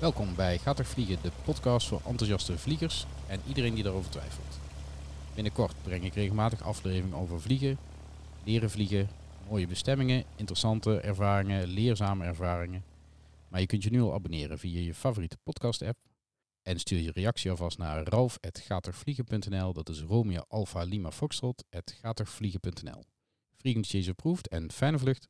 Welkom bij Gaat vliegen, de podcast voor enthousiaste vliegers en iedereen die daarover twijfelt. Binnenkort breng ik regelmatig afleveringen over vliegen, leren vliegen, mooie bestemmingen, interessante ervaringen, leerzame ervaringen. Maar je kunt je nu al abonneren via je favoriete podcast app en stuur je reactie alvast naar ralf.gatervliegen.nl. Dat is Romeo Alpha Lima Foxtrot Vliegend is approved en fijne vlucht!